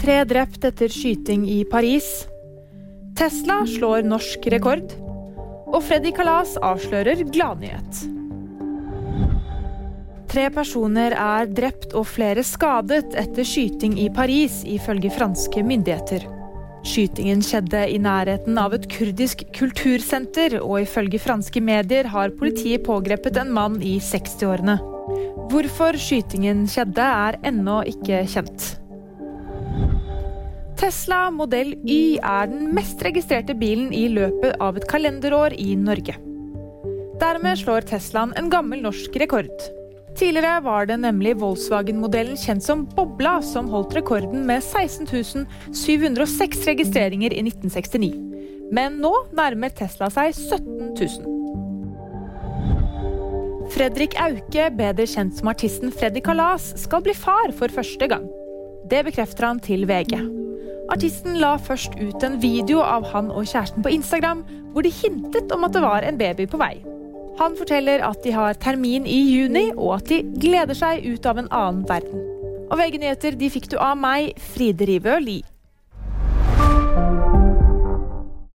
Tre drept etter skyting i Paris. Tesla slår norsk rekord. Og Freddy Kalas avslører gladnyhet. Tre personer er drept og flere skadet etter skyting i Paris, ifølge franske myndigheter. Skytingen skjedde i nærheten av et kurdisk kultursenter, og ifølge franske medier har politiet pågrepet en mann i 60-årene. Hvorfor skytingen skjedde, er ennå ikke kjent. Tesla modell Y er den mest registrerte bilen i løpet av et kalenderår i Norge. Dermed slår Teslaen en gammel norsk rekord. Tidligere var det nemlig Volkswagen-modellen kjent som Bobla som holdt rekorden med 16 706 registreringer i 1969. Men nå nærmer Tesla seg 17 000. Fredrik Auke, bedre kjent som artisten Freddy Kalas, skal bli far for første gang. Det bekrefter han til VG. Artisten la først ut en video av han og kjæresten på Instagram, hvor de hintet om at det var en baby på vei. Han forteller at de har termin i juni, og at de gleder seg ut av en annen verden. Og VG-nyheter de fikk du av meg, Fride Rivøl, Lie.